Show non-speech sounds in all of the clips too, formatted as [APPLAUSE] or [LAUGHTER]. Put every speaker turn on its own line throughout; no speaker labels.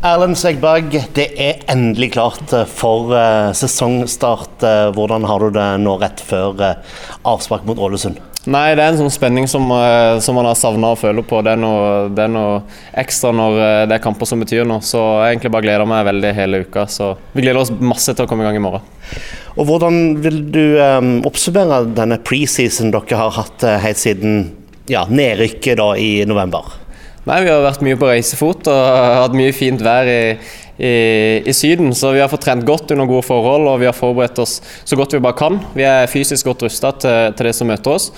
Erlend Segberg, det er endelig klart for uh, sesongstart. Uh, hvordan har du det nå rett før avspark mot Ålesund?
Nei, Det er en sånn spenning som, som man har savna å føle på. Det er, noe, det er, noe, ekstra når det er kamper som betyr noe. Så jeg egentlig bare gleder meg veldig hele uka. Så vi gleder oss masse til å komme i gang i morgen.
Og Hvordan vil du um, oppsummere denne preseason dere har hatt helt siden ja, nedrykket da i november?
Nei, Vi har vært mye på reisefot og hatt mye fint vær i, i, i, Syden. Så vi har fått trent godt under gode forhold og vi har forberedt oss så godt vi bare kan. Vi er fysisk godt rusta til, til, det som møter oss.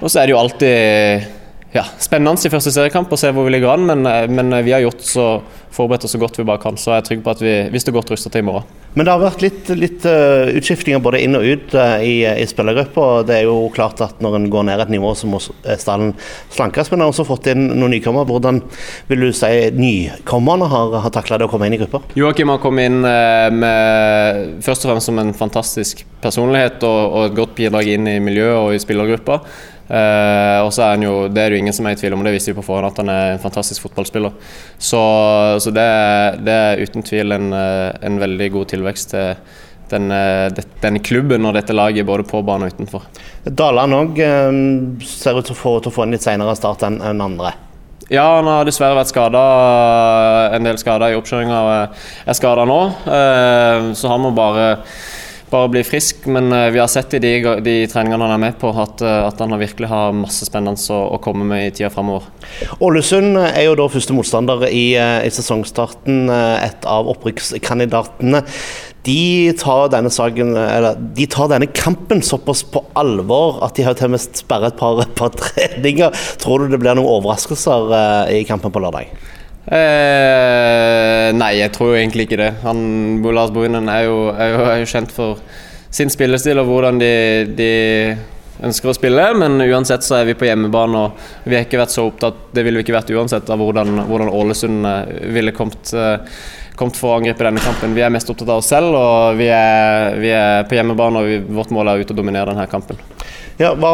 Og så er det jo alltid ja, spennende i første seriekamp å se hvor vi ligger an, men, men vi har gjort så forberedt oss så godt vi bare kan. Så jeg er trygg på at vi, vi står godt rusta til i morgen.
Men det har vært litt, litt uh, utskiftinger både inn og ut uh, i, i spillergruppa. Det er jo klart at når en går ned et nivå, så må stallen slankes. Men en har også fått inn noen nykommere. Hvordan vil du si nykommerne har, har takla det å komme inn i gruppa?
Joakim har kommet inn uh, med, først og fremst som en fantastisk personlighet og, og et godt bidrag inn i miljøet og i spillergruppa. Uh, og så er han jo, Det er det jo ingen som er i tvil om, det visste vi på forhånd, at han er en fantastisk fotballspiller. Så, så det, det, er uten tvil en, eh, en veldig god tilvekst til denne, denne, klubben og dette laget, både på banen og utenfor.
Daland òg ser ut til å få, til å få en litt senere start enn en andre.
Ja, han har dessverre vært skada. En del skader i oppkjøringa. Er skada nå. Så han må bare bare bli frisk. Men uh, vi har sett i de, de, treningene han er med på, at, uh, at han virkelig har masse spennende å, å komme med i tida framover.
Ålesund er jo da første motstander i, uh, i sesongstarten. Et av opprykkskandidatene. De tar, saken, de tar denne kampen såpass på alvor at de har til sperret et par, par [LAUGHS] treninger. Tror du det blir noen overraskelser i kampen på lørdag?
Eh, nei, jeg tror egentlig ikke det. Han, Lars Brunnen er er, er jo, kjent for sin spillestil og hvordan de, de, ønsker å spille. Men uansett så er vi på hjemmebane, og vi har ikke vært så opptatt Det ville vi ikke vært uansett av hvordan, hvordan Ålesund eh, ville kommet, eh, kommet, for å angripe denne kampen. Vi er mest opptatt av oss selv, og vi er, vi er på hjemmebane, og vi, vårt mål er ute å dominere denne kampen.
Ja, hva,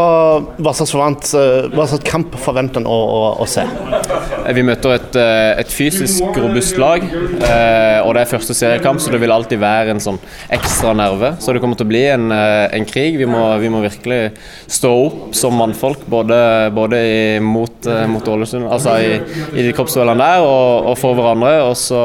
hva, slags forvent, eh, hva, slags kamp forventer en å, å, å, se?
Vi møter et, eh, et fysisk robust lag. Eh, og det er første seriekamp, så det vil alltid være en sånn ekstra nerve. Så det kommer til å bli en, en krig. Vi må, vi må, virkelig stå opp som mannfolk, både, både i, mot, mot, Ålesund, altså i, i de kroppsduellene der, og, og, for hverandre. Og så,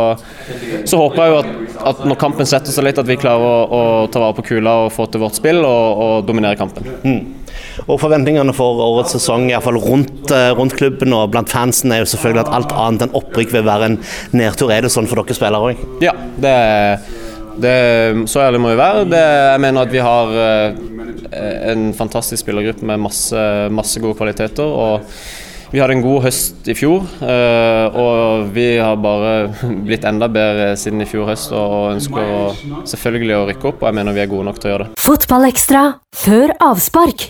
så håper jeg jo at, at, når kampen setter seg litt, at vi klarer å, å ta vare på kula og få til vårt spill og, og dominere kampen. Mm.
Og Forventningene for årets sesong i hvert fall rundt, eh, rundt, klubben og blant fansen er jo selvfølgelig at alt annet enn opprykk vil være en nedtur. Er det sånn for dere spillere òg?
Ja, det, det, så ærlig må vi være. Det, jeg mener at vi har eh, en fantastisk spillergruppe med masse, masse gode kvaliteter. og vi hadde en god høst i fjor, eh, og vi har bare [LAUGHS] blitt enda bedre siden i fjor høst og ønsker selvfølgelig å rykke opp, og jeg mener vi er gode nok til å gjøre det.
Fotballekstra før avspark.